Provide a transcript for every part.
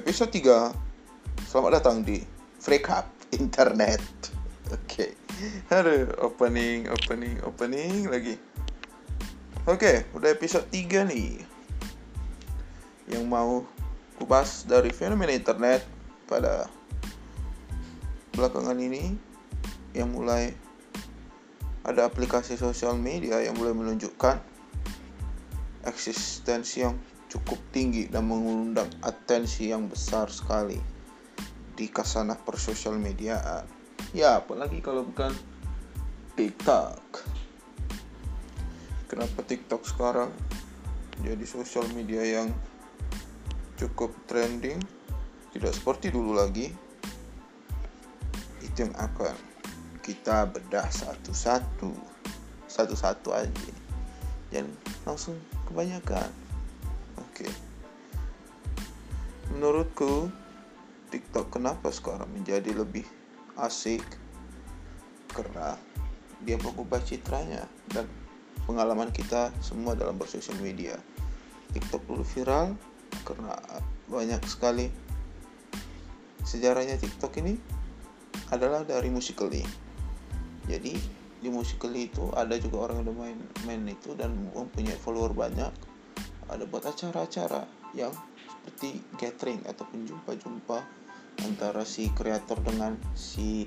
episode 3 Selamat datang di Freak Up Internet. Oke. Okay. Aduh, opening, opening, opening lagi. Oke, okay, udah episode 3 nih. Yang mau kubahas dari fenomena internet pada belakangan ini Yang mulai ada aplikasi sosial media yang mulai menunjukkan eksistensi yang cukup tinggi dan mengundang atensi yang besar sekali di kasanah persosial mediaan. Ya, apalagi kalau bukan TikTok. Kenapa TikTok sekarang jadi sosial media yang cukup trending? Tidak seperti dulu lagi. Itu yang akan kita bedah satu-satu. Satu-satu aja. Dan langsung kebanyakan Oke. Menurutku TikTok kenapa sekarang menjadi lebih asik? Karena dia mengubah citranya dan pengalaman kita semua dalam bersosial media. TikTok dulu viral karena banyak sekali sejarahnya TikTok ini adalah dari Musical.ly. Jadi di Musical.ly itu ada juga orang yang udah main main itu dan mempunyai follower banyak ada buat acara-acara yang seperti gathering ataupun jumpa-jumpa antara si kreator dengan si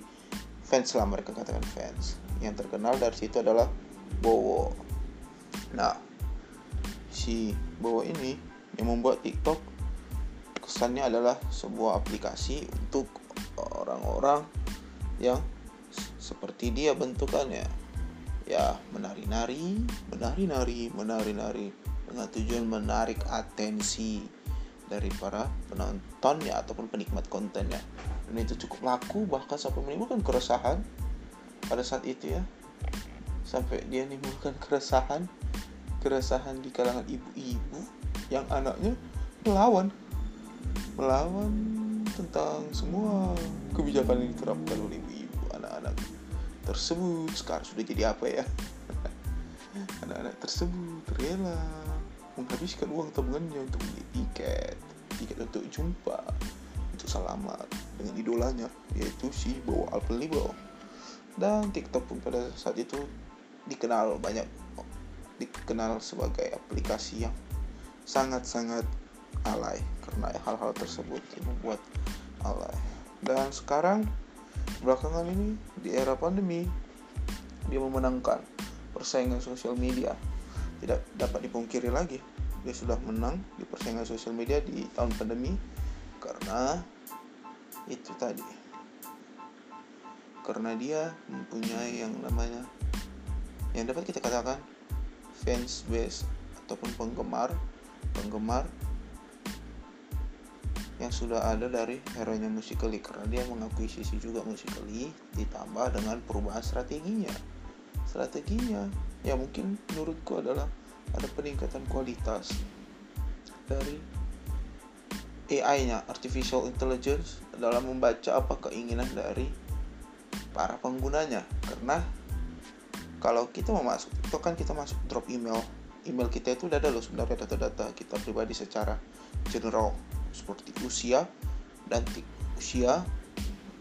fans lah mereka katakan fans. Yang terkenal dari situ adalah Bowo. Nah si Bowo ini yang membuat TikTok kesannya adalah sebuah aplikasi untuk orang-orang yang seperti dia bentukannya. Ya menari-nari menari-nari menari-nari dengan tujuan menarik atensi dari para penonton ya ataupun penikmat kontennya dan itu cukup laku bahkan sampai menimbulkan keresahan pada saat itu ya. Sampai dia menimbulkan keresahan keresahan di kalangan ibu-ibu yang anaknya melawan melawan tentang semua kebijakan yang diterapkan oleh ibu-ibu anak-anak tersebut. Sekarang sudah jadi apa ya? Anak-anak tersebut rela menghabiskan uang tabungannya untuk beli tiket tiket untuk jumpa untuk selamat dengan idolanya yaitu si Bowo Alpenlibo dan TikTok pun pada saat itu dikenal banyak dikenal sebagai aplikasi yang sangat-sangat alay karena hal-hal tersebut membuat alay. Dan sekarang belakangan ini di era pandemi dia memenangkan persaingan sosial media tidak dapat dipungkiri lagi. Dia sudah menang di persaingan sosial media di tahun pandemi karena itu tadi. Karena dia mempunyai yang namanya yang dapat kita katakan fans base ataupun penggemar penggemar yang sudah ada dari hero-nya Musical.ly karena dia mengakuisisi juga Musical.ly ditambah dengan perubahan strateginya. Strateginya ya mungkin menurutku adalah ada peningkatan kualitas dari AI-nya artificial intelligence dalam membaca apa keinginan dari para penggunanya. Karena kalau kita mau masuk itu kan kita masuk drop email. Email kita itu udah ada loh sebenarnya data-data kita pribadi secara general. Seperti usia dan usia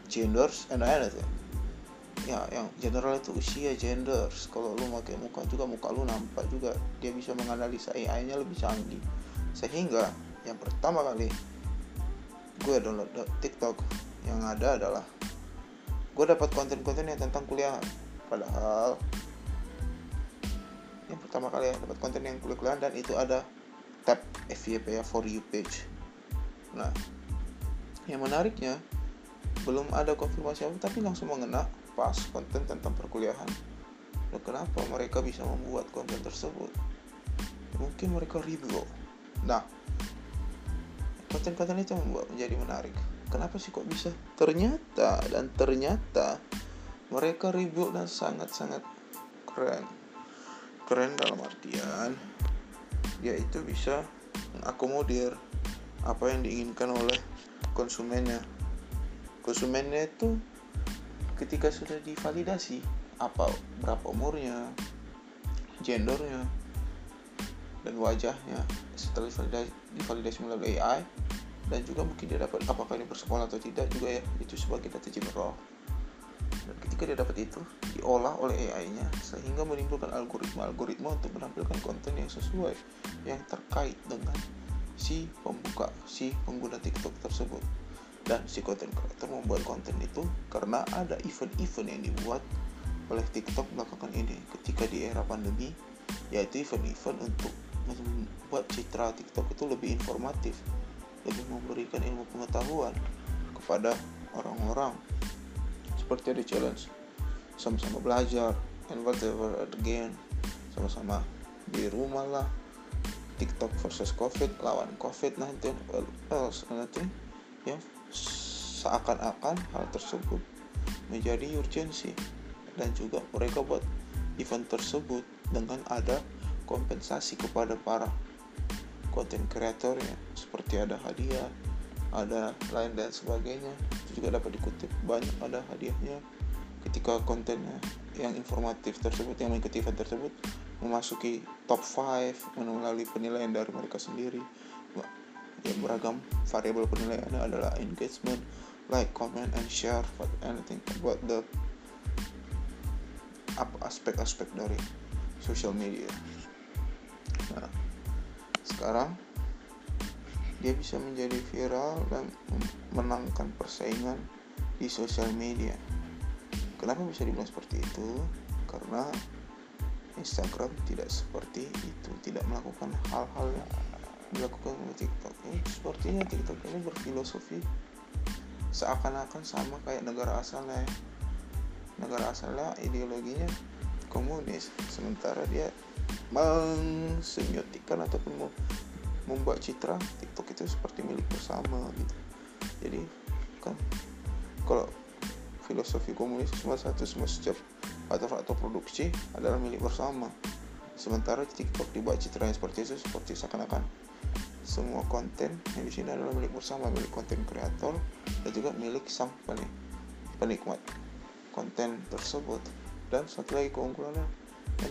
genders and anything ya yang general itu usia gender kalau lu pakai muka juga muka lu nampak juga. Dia bisa menganalisa AI nya lebih canggih. Sehingga yang pertama kali gue download TikTok yang ada adalah gue dapat konten-konten yang tentang kuliah. Padahal yang pertama kali ya dapat konten yang kuliah dan itu ada tab FYP ya for you page. Nah yang menariknya belum ada konfirmasi apa tapi langsung mengena pas konten tentang perkuliahan. Dan kenapa mereka bisa membuat konten tersebut? Mungkin mereka ribut nah konten-konten itu membuat menjadi menarik. Kenapa sih kok bisa? Ternyata dan ternyata mereka ribut dan sangat-sangat keren. Keren dalam artian dia itu bisa mengakomodir apa yang diinginkan oleh konsumennya. Konsumennya itu ketika sudah divalidasi apa berapa umurnya gendernya dan wajahnya setelah divalidasi, divalidasi melalui AI dan juga mungkin dia dapat apakah ini bersekolah atau tidak juga ya itu sebagai data general. Dan ketika dia dapat itu diolah oleh AI-nya sehingga menimbulkan algoritma-algoritma untuk menampilkan konten yang sesuai yang terkait dengan si pembuka si pengguna TikTok tersebut dan si konten creator membuat konten itu karena ada event-event yang dibuat oleh TikTok belakangan ini ketika di era pandemi yaitu event-event untuk membuat citra TikTok itu lebih informatif lebih memberikan ilmu pengetahuan kepada orang-orang. Seperti ada challenge sama-sama belajar and whatever again sama-sama di rumah lah. TikTok versus COVID lawan COVID-19 well, else anything ya seakan-akan hal tersebut menjadi urgensi dan juga mereka buat event tersebut dengan ada kompensasi kepada para konten kreatornya seperti ada hadiah ada lain dan sebagainya. Itu juga dapat dikutip. Banyak ada hadiahnya. Ketika kontennya yang informatif tersebut yang mengikuti event tersebut memasuki top 5 melalui penilaian dari mereka sendiri yang beragam variabel penilaiannya adalah engagement like comment and share for anything about the apa aspek-aspek dari social media nah sekarang dia bisa menjadi viral dan menangkan persaingan di sosial media. Kenapa bisa dibilang seperti itu? Karena Instagram tidak seperti itu, tidak melakukan hal-hal yang dilakukan oleh TikTok. Ini sepertinya TikTok ini berfilosofi seakan-akan sama kayak negara asalnya. Negara asalnya ideologinya komunis, sementara dia mengsemiotikan ataupun membuat citra TikTok itu seperti milik bersama gitu jadi kan kalau filosofi komunis semua satu semua setiap atau atau produksi adalah milik bersama sementara TikTok dibuat citra yang seperti itu seperti seakan-akan semua konten yang di sini adalah milik bersama milik konten kreator dan juga milik sang penikmat konten tersebut. Dan satu lagi keunggulannya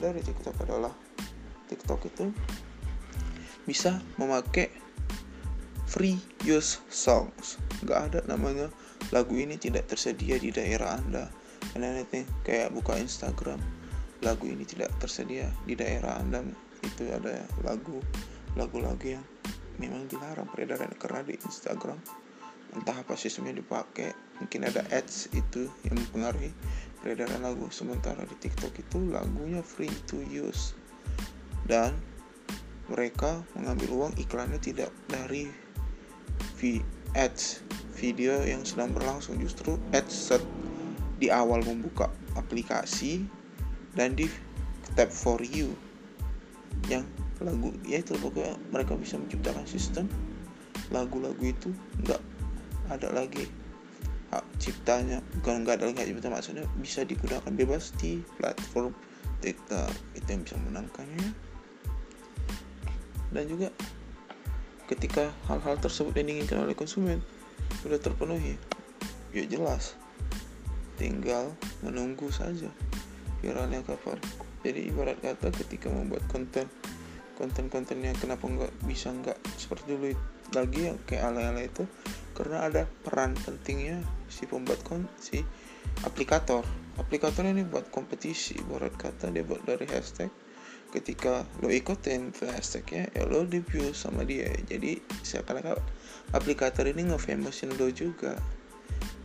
dari TikTok adalah TikTok itu bisa memakai free use songs. Nggak ada namanya lagu ini tidak tersedia di daerah anda. And anything kayak buka Instagram lagu ini tidak tersedia di daerah anda. Itu ada lagu lagu-lagu yang memang dilarang peredaran karena di Instagram. Entah apa sistemnya dipakai mungkin ada ads itu yang mempengaruhi peredaran lagu. Sementara di TikTok itu lagunya free to use. Dan mereka mengambil uang iklannya tidak dari v ads video yang sedang berlangsung. Justru ads set di awal membuka aplikasi dan di tab for you. Yang lagu ya itu pokoknya mereka bisa menciptakan sistem. Lagu-lagu itu nggak ada lagi hak ciptanya. Bukan nggak ada lagi hak cipta maksudnya bisa digunakan bebas di platform TikTok. Itu yang bisa menangkannya. Dan juga ketika hal-hal tersebut yang diinginkan oleh konsumen sudah terpenuhi ya jelas. Tinggal menunggu saja viralnya kapan jadi ibarat kata ketika membuat konten konten-konten yang kenapa nggak bisa nggak seperti dulu lagi yang kayak ala-ala itu karena ada peran pentingnya si pembuat kon si aplikator. Aplikator ini buat kompetisi ibarat kata dia buat dari hashtag. Ketika lo ikutin hashtagnya ya lo di sama dia. Jadi seakan-akan aplikator ini ngefamousin lo juga.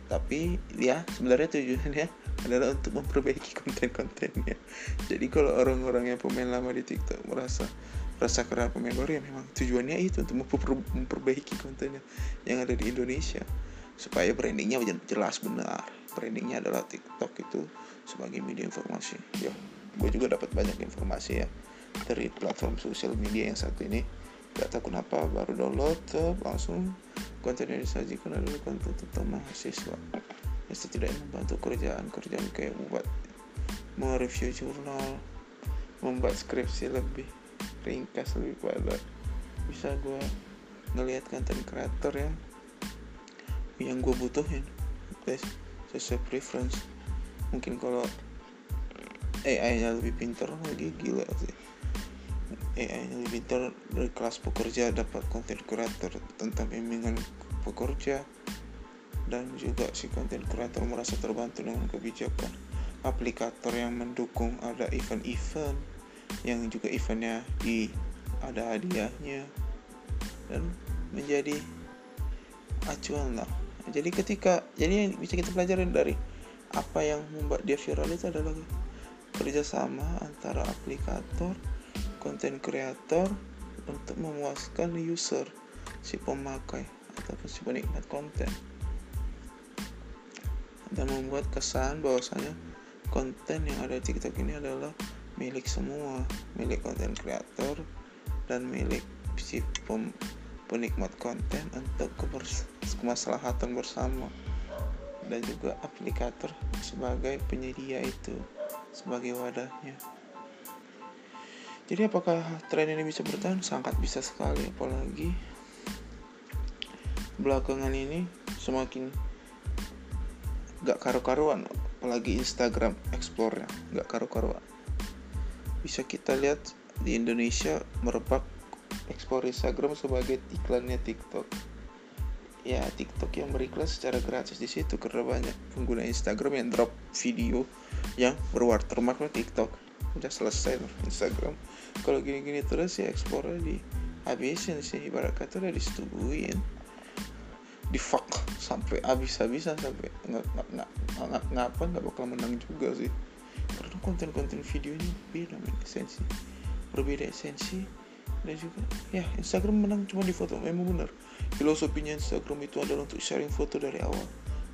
Tapi ya sebenarnya tujuannya adalah untuk memperbaiki konten-kontennya. Jadi kalau orang-orang yang pemain lama di TikTok merasa rasa karena pemain baru ya memang tujuannya itu untuk memperbaiki kontennya yang ada di Indonesia. Supaya brandingnya jelas benar. Brandingnya adalah TikTok itu sebagai media informasi. Ya gue juga dapat banyak informasi ya dari platform sosial media yang satu ini. Gak tahu kenapa baru download tuh, langsung konten yang disajikan adalah konten tentang mahasiswa itu tidak membantu kerjaan kerjaan kayak membuat mereview jurnal membuat skripsi lebih ringkas lebih pada bisa gue ngelihat konten kreator yang yang gue butuhin. Guys sesuai preference. Mungkin kalau AI nya lebih pintar lagi gila sih. AI yang lebih ter dari kelas pekerja dapat konten kreator tentang bimbingan pekerja dan juga si konten kreator merasa terbantu dengan kebijakan aplikator yang mendukung ada event-event yang juga eventnya di ada hadiahnya dan menjadi acuan lah. Jadi ketika jadi yang bisa kita pelajarin dari apa yang membuat dia viral itu adalah kerjasama antara aplikator konten kreator untuk memuaskan user si pemakai ataupun si penikmat konten dan membuat kesan bahwasanya konten yang ada di TikTok ini adalah milik semua milik konten kreator dan milik si pem, penikmat konten untuk kemaslahatan bersama dan juga aplikator sebagai penyedia itu sebagai wadahnya jadi apakah tren ini bisa bertahan? Sangat bisa sekali, apalagi belakangan ini semakin gak karu-karuan, apalagi Instagram Explore nya gak karu-karuan. Bisa kita lihat di Indonesia merebak Explore Instagram sebagai iklannya TikTok. Ya TikTok yang beriklan secara gratis di situ karena banyak pengguna Instagram yang drop video yang berwatermark TikTok udah selesai Instagram kalau gini-gini terus ya explore di habisin sih ibarat kata udah disetubuhin di fuck sampai habis-habisan sampai nggak nggak nggak ngapa nggak bakal menang juga sih. Karena konten-konten videonya beda men. Esensi berbeda esensi dan juga ya Instagram menang cuma di foto memang benar. Filosofinya Instagram itu adalah untuk sharing foto dari awal.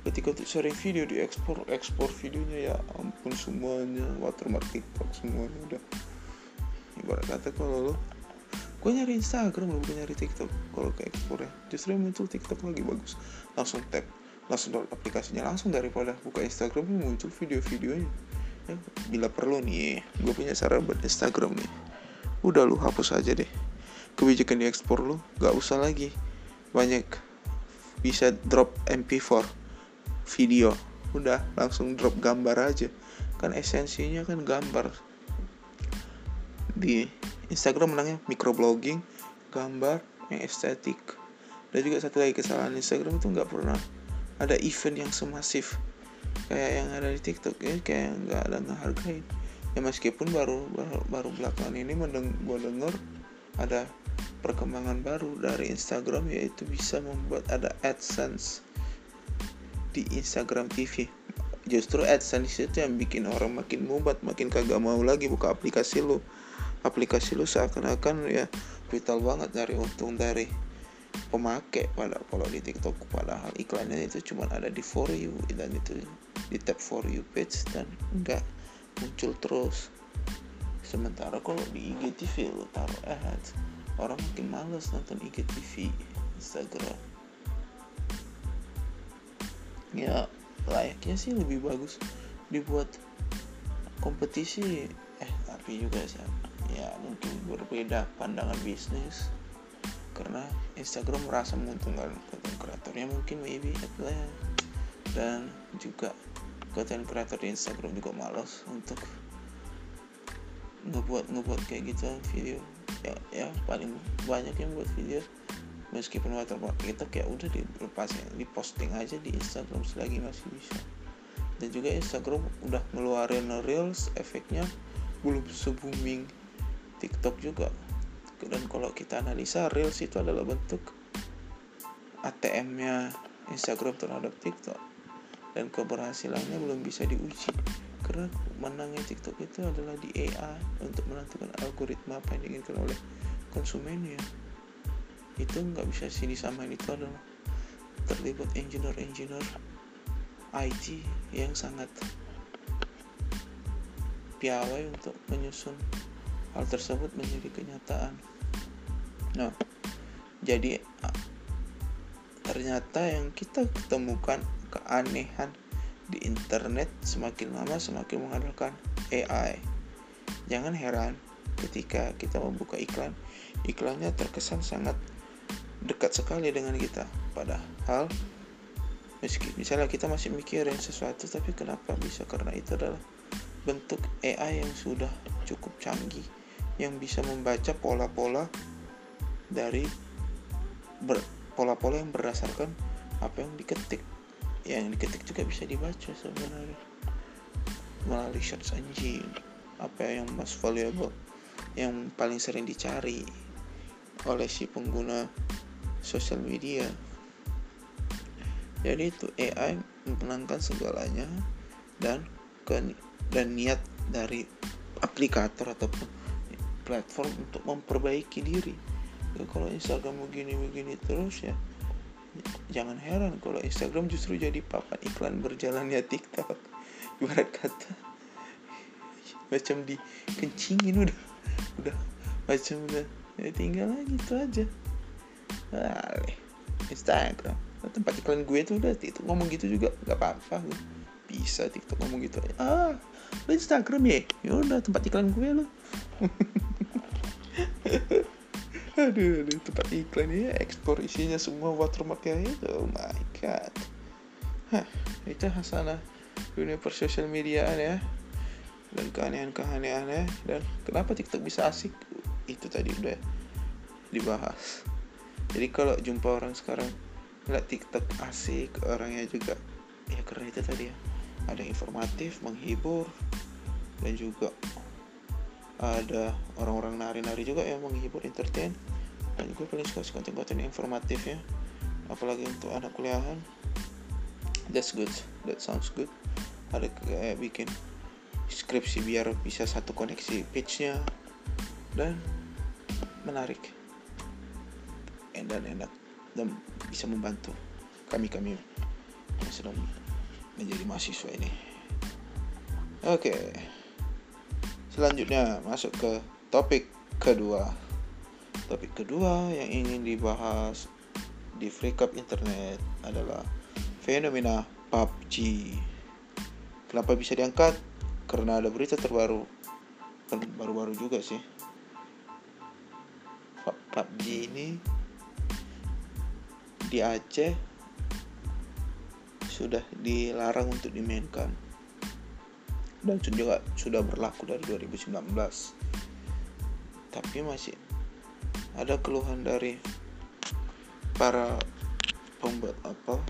Ketika untuk sharing video di ekspor ekspor videonya ya ampun semuanya watermark TikTok semuanya udah. Ibarat kata kalau lo gue nyari Instagram lo bukan nyari TikTok. Kalau ke ekspor ya justru yang muncul TikTok lagi bagus. Langsung tap langsung download aplikasinya langsung daripada buka Instagram muncul video-videonya. Ya, bila perlu nih gue punya cara buat Instagram nih. Udah lu hapus aja deh. Kebijakan di ekspor lu gak usah lagi. Banyak bisa drop MP4 video. Udah langsung drop gambar aja. Kan esensinya kan gambar. Di Instagram menangnya microblogging gambar yang estetik. Dan juga satu lagi kesalahan Instagram itu nggak pernah ada event yang semasif kayak yang ada di TikTok ya kayak nggak ada ngehargain. Ya meskipun baru baru, baru belakangan ini mendeng gue denger ada perkembangan baru dari Instagram yaitu bisa membuat ada AdSense di Instagram TV justru AdSense itu yang bikin orang makin mubat makin kagak mau lagi buka aplikasi lu aplikasi lu seakan-akan ya vital banget dari untung dari pemakai pada kalau di TikTok padahal iklannya itu cuma ada di for you dan itu di tab for you page dan enggak muncul terus. Sementara kalau di IGTV lu taruh ads orang makin males nonton IGTV Instagram. Ya layaknya sih lebih bagus dibuat kompetisi. Eh tapi juga sih ya mungkin berbeda pandangan bisnis. Karena Instagram merasa menguntungkan konten kreatornya mungkin maybe ya dan juga konten kreator di Instagram juga malas untuk ngebuat ngebuat kayak gitu video. Ya ya paling banyak yang buat video. Meskipun watermark kita kayak udah dilepasin diposting aja di Instagram selagi masih bisa. Dan juga Instagram udah ngeluarin reels efeknya belum se booming TikTok juga. Dan kalau kita analisa reels itu adalah bentuk ATM-nya Instagram terhadap TikTok. Dan keberhasilannya belum bisa diuji. Karena menangnya TikTok itu adalah di AI untuk menentukan algoritma apa yang diinginkan oleh konsumennya. Itu nggak bisa sih disamain. Itu adalah terlibat engineer-engineer IT yang sangat piawai untuk menyusun hal tersebut menjadi kenyataan. Nah, jadi ternyata yang kita ketemukan keanehan di internet semakin lama semakin mengandalkan AI. Jangan heran ketika kita membuka iklan, iklannya terkesan sangat dekat sekali dengan kita padahal meski misalnya kita masih mikirin sesuatu tapi kenapa bisa karena itu adalah bentuk AI yang sudah cukup canggih yang bisa membaca pola-pola dari pola-pola yang berdasarkan apa yang diketik. Yang diketik juga bisa dibaca sebenarnya. Melalui search engine. Apa yang most valuable yang paling sering dicari oleh si pengguna sosial media. Jadi itu AI memenangkan segalanya dan ke dan niat dari aplikator ataupun platform untuk memperbaiki diri. Ya, kalau Instagram begini-begini terus ya jangan heran kalau Instagram justru jadi papan iklan berjalannya TikTok. Ibarat kata macam dikencingin udah udah macam udah ya tinggal lagi itu aja. Aleh, Instagram. Tempat iklan gue tuh udah TikTok ngomong gitu juga nggak apa-apa bisa TikTok ngomong gitu. Aja ah lo Instagram ya? Ya udah tempat iklan gue lo aduh, aduh tempat iklan ya ekspor isinya semua watermarknya itu oh my god. Hah, itu hasanah dunia persosial mediaan ya. Dan keanehan-keanehan ya. Dan kenapa TikTok bisa asik? Itu tadi udah dibahas. Jadi kalau jumpa orang sekarang ngeliat TikTok asik orangnya juga ya karena itu tadi ya ada informatif menghibur dan juga ada orang-orang nari-nari juga yang menghibur entertain. Dan gue paling suka konten-konten informatif ya. Apalagi untuk anak kuliahan. That's good. That sounds good. Ada kayak bikin skripsi biar bisa satu koneksi page-nya dan menarik. Dan enak. Dan bisa membantu kami kami yang sedang menjadi mahasiswa ini oke. Selanjutnya masuk ke topik kedua. Topik kedua yang ingin dibahas di Free Cup Internet adalah fenomena PUBG. Kenapa bisa diangkat? Karena ada berita terbaru. Kan baru-baru juga sih. PUBG ini di Aceh sudah dilarang untuk dimainkan. Dan juga sudah berlaku dari 2019 tapi masih ada keluhan dari para pembuat apa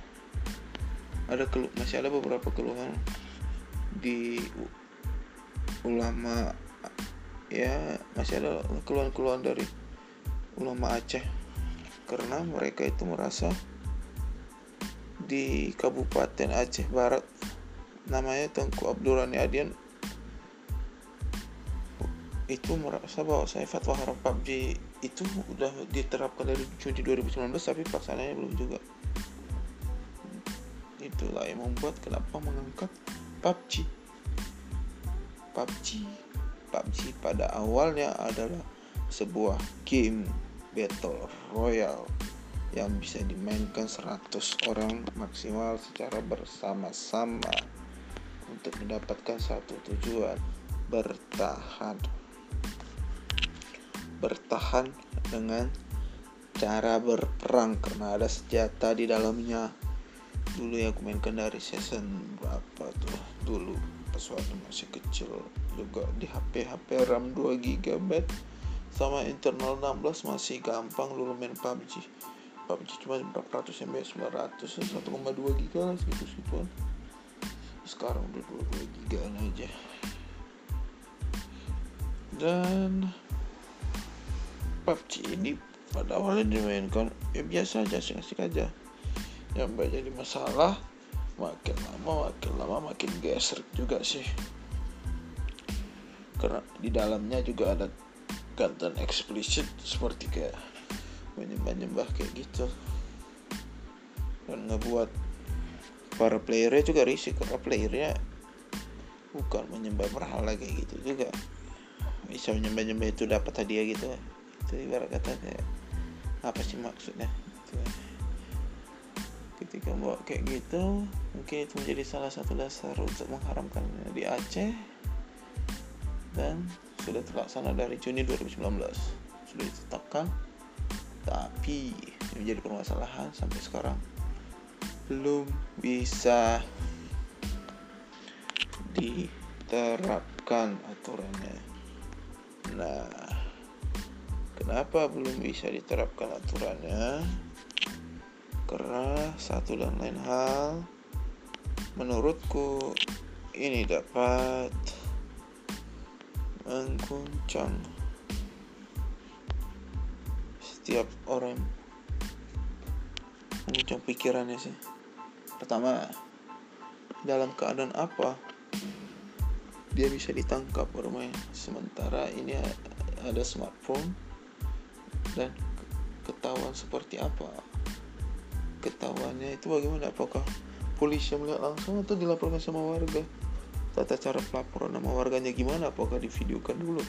ada kelu masih ada beberapa keluhan di ulama ya masih ada keluhan-keluhan dari ulama Aceh. Karena mereka itu merasa di Kabupaten Aceh Barat. Namanya Tengku Abdurrani Adian. Itu merasa bahwa saya fatwa haram PUBG itu udah diterapkan dari Juni 2019 tapi pelaksanaannya belum juga. Itulah yang membuat kenapa mengangkat PUBG PUBG PUBG pada awalnya adalah sebuah game battle royale yang bisa dimainkan 100 orang maksimal secara bersama-sama untuk mendapatkan satu tujuan bertahan. Bertahan dengan cara berperang karena ada senjata di dalamnya. Dulu ya aku mainkan dari season berapa tuh? Dulu pas waktu masih kecil juga di HP HP RAM 2 GB sama internal 16 masih gampang dulu main PUBG PUBG cuma berapa ratus MB 900 1,2 GB lah segitu sekarang udah 22 giga aja. Dan PUBG ini pada awalnya dimainkan ya biasa aja asik-asik aja. Yang banyak jadi masalah makin lama makin lama makin geser juga sih. Karena di dalamnya juga ada konten eksplisit seperti kayak menyembah-nyembah kayak gitu. Dan ngebuat para playernya juga risik karena playernya bukan menyembah berhala kayak gitu juga. Bisa menyembah nyembah itu dapat hadiah gitu. Itu ibarat kata kayak apa sih maksudnya? Itu. ketika bawa kayak gitu mungkin itu menjadi salah satu dasar untuk mengharamkannya di Aceh. Dan sudah terlaksana dari Juni 2019 sudah ditetapkan tapi menjadi permasalahan sampai sekarang belum bisa diterapkan aturannya. Nah, kenapa belum bisa diterapkan aturannya karena satu dan lain hal menurutku ini dapat mengguncang setiap orang mengguncang pikirannya sih. Pertama dalam keadaan apa dia bisa ditangkap bermain sementara ini ada smartphone dan ketahuan seperti apa? Ketahuannya itu bagaimana? Apakah polisi melihat langsung atau dilaporkan sama warga? Tata cara pelaporan nama warganya gimana? Apakah divideokan dulu?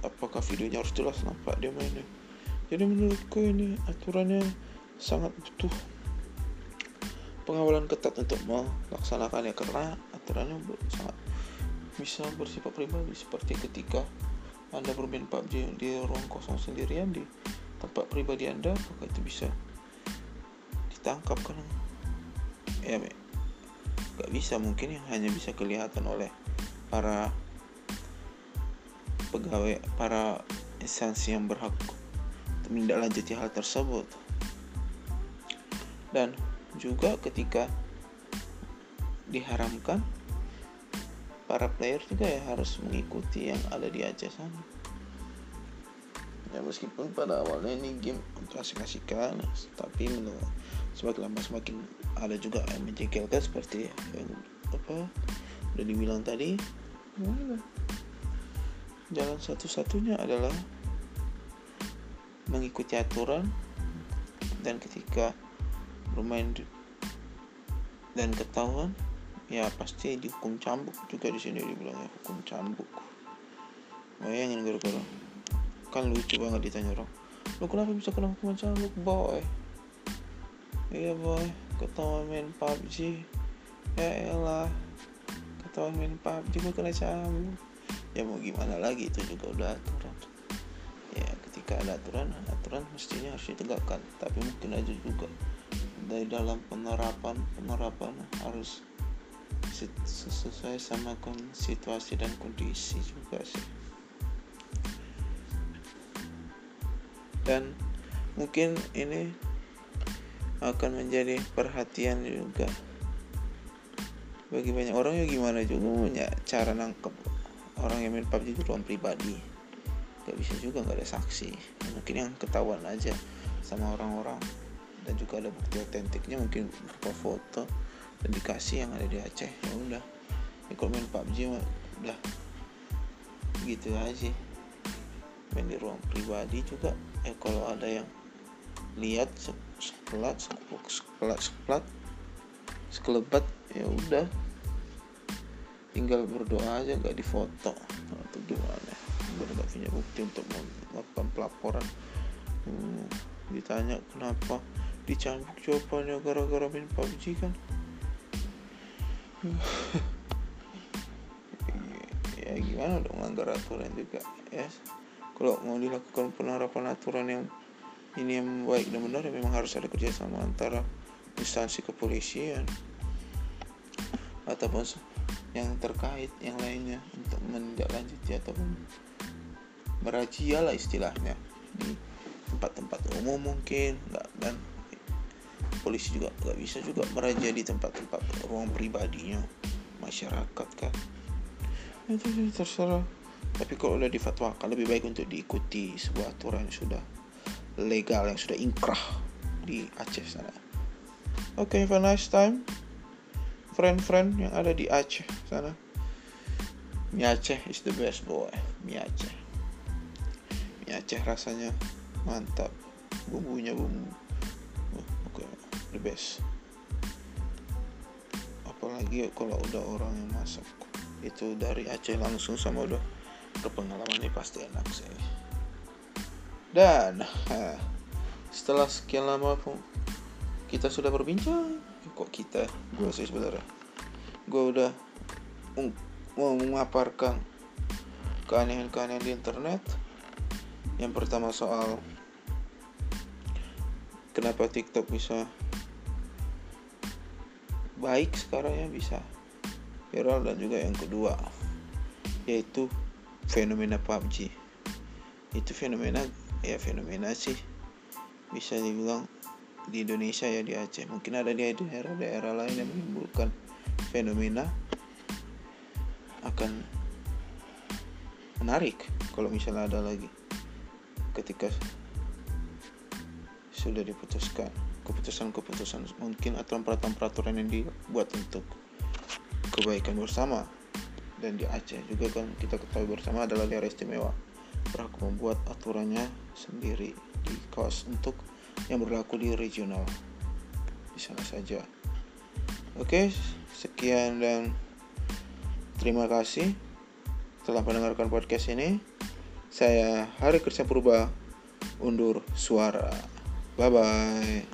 Apakah videonya harus jelas? Nampak dia mainnya jadi menurutku ini aturannya sangat butuh pengawalan ketat untuk melaksanakannya. Karena aturannya sangat bisa bersifat pribadi seperti ketika anda bermain PUBG di ruang kosong sendirian di tempat pribadi anda apakah itu bisa ditangkap? Kan ya nggak bisa. Mungkin yang hanya bisa kelihatan oleh para pegawai para instansi yang berhak menindaklanjuti hal tersebut. Dan juga ketika diharamkan para player juga ya harus mengikuti yang ada di Aceh sana. Ya meskipun pada awalnya ini game untuk asik-asikan tapi menurut semakin lama semakin ada juga yang menjengkelkan seperti yang apa udah dibilang tadi. Jalan satu-satunya adalah mengikuti aturan dan ketika bermain dan ketahuan ya pasti dihukum cambuk juga di sini dibilangnya hukum cambuk. Bayangin gara-gara kan lucu banget ditanya orang lu kenapa bisa kena hukuman cambuk boy? Iya boy ketahuan main PUBG ya elah ketahuan main PUBG gue kena cambuk. Ya mau gimana lagi itu juga udah aturan ketika ada aturan aturan mestinya harus ditegakkan. Tapi mungkin aja juga dari dalam penerapan penerapan harus sesuai sama situasi dan kondisi juga sih. Dan mungkin ini akan menjadi perhatian juga bagi banyak orang. Ya gimana juga punya cara nangkep orang yang main PUBG itu ruang pribadi gak bisa juga nggak ada saksi. Mungkin yang ketahuan aja sama orang-orang. Dan juga ada bukti otentiknya mungkin berupa foto dan dikasih yang ada di Aceh. Ya udah. Ya, kalau main PUBG udah. Gitu aja. Main di ruang pribadi juga. Eh kalau ada yang lihat sekelat sekelat sekelat sekelebat ya udah. Tinggal berdoa aja nggak difoto untuk melakukan pelaporan. Hmm, ditanya kenapa dicambuk jawabannya gara-gara main PUBG kan? Ya gimana dong melanggar aturan juga ya kalau mau dilakukan penerapan aturan yang ini yang baik dan benar ya memang harus ada kerjasama antara instansi kepolisian ataupun yang terkait yang lainnya untuk menindaklanjuti ataupun merazia lah istilahnya. Di tempat-tempat umum mungkin nggak dan polisi juga nggak bisa juga merazia di tempat-tempat ruang pribadinya masyarakat kan? Itu terserah. Tapi kalau udah difatwakan lebih baik untuk diikuti sebuah aturan yang sudah legal yang sudah inkrah di Aceh sana. Oke okay, have a nice time. Friend-friend yang ada di Aceh sana. Mie Aceh is the best boy. Mie Aceh mie Aceh rasanya mantap. Bumbunya bumbu. Oh, oke. Okay. the best. Apalagi kalau udah orang yang masak. Itu dari Aceh langsung sama udah berpengalaman ini pasti enak sih. Dan setelah sekian lama kita sudah berbincang. Kok kita? Gue sih sebenarnya. Gue udah mau memaparkan keanehan-keanehan di internet yang pertama soal kenapa TikTok bisa baik sekarang ya bisa viral dan juga yang kedua yaitu fenomena PUBG itu fenomena ya fenomena sih bisa dibilang di Indonesia ya di Aceh. Mungkin ada di daerah-daerah lain yang menimbulkan fenomena akan menarik kalau misalnya ada lagi ketika sudah diputuskan keputusan-keputusan mungkin atau peraturan-peraturan yang dibuat untuk kebaikan bersama. Dan di Aceh juga kan kita ketahui bersama adalah daerah istimewa. Berhak membuat aturannya sendiri di kaos untuk yang berlaku di regional. Di sana saja. Oke sekian dan terima kasih telah mendengarkan podcast ini saya Hari Kerja Purba undur suara. Bye bye